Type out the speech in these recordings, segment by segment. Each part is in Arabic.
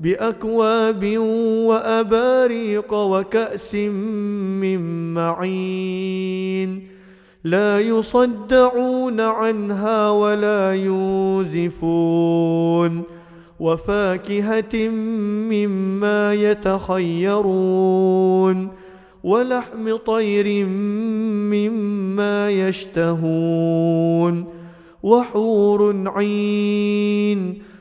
بأكواب وأباريق وكأس من معين. لا يصدعون عنها ولا يوزفون. وفاكهة مما يتخيرون. ولحم طير مما يشتهون. وحور عين.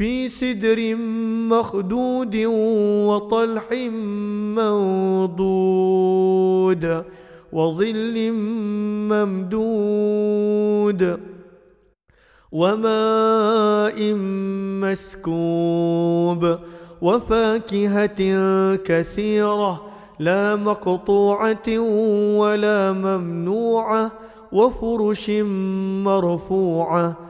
في سدر مخدود وطلح منضود وظل ممدود وماء مسكوب وفاكهة كثيرة لا مقطوعة ولا ممنوعة وفرش مرفوعة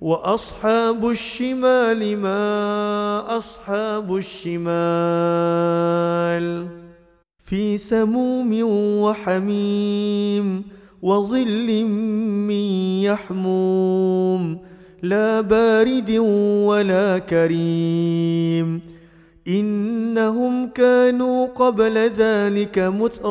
وأصحاب الشمال ما أصحاب الشمال في سموم وحميم وظل من يحموم لا بارد ولا كريم إنهم كانوا قبل ذلك مترفين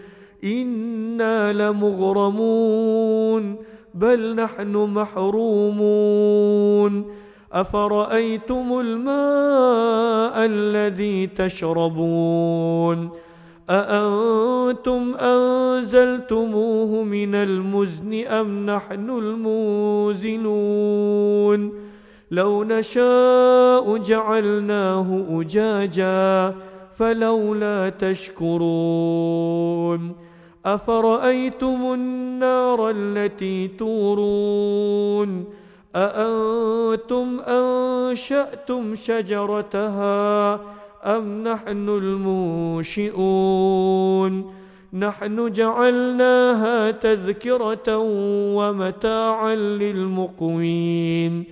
إنا لمغرمون بل نحن محرومون. أفرأيتم الماء الذي تشربون؟ أأنتم أنزلتموه من المزن أم نحن الموزنون؟ لو نشاء جعلناه أجاجا فلولا تشكرون. أفرأيتم النار التي تورون أأنتم أنشأتم شجرتها أم نحن المنشئون نحن جعلناها تذكرة ومتاعا للمقوين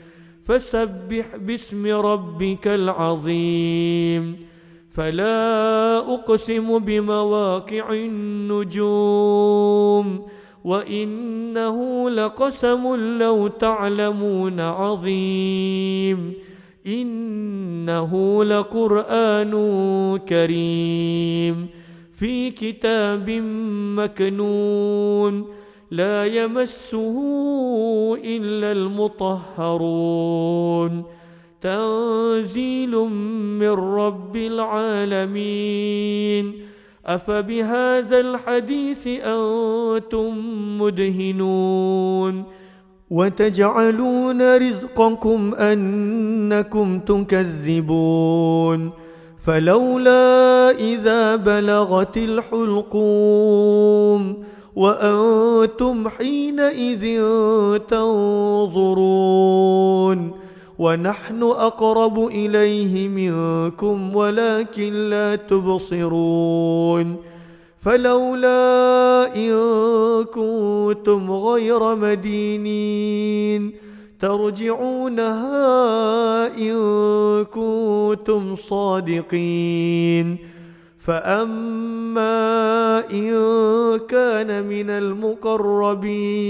فسبح باسم ربك العظيم فلا أقسم بمواقع النجوم وإنه لقسم لو تعلمون عظيم إنه لقرآن كريم في كتاب مكنون لا يمسه إلا المطهرون تنزيل من رب العالمين. أفبهذا الحديث أنتم مدهنون. وتجعلون رزقكم أنكم تكذبون. فلولا إذا بلغت الحلقوم وأنتم حينئذ تنظرون. ونحن أقرب إليه منكم ولكن لا تبصرون فلولا إن كنتم غير مدينين ترجعونها إن كنتم صادقين فأما إن كان من المقربين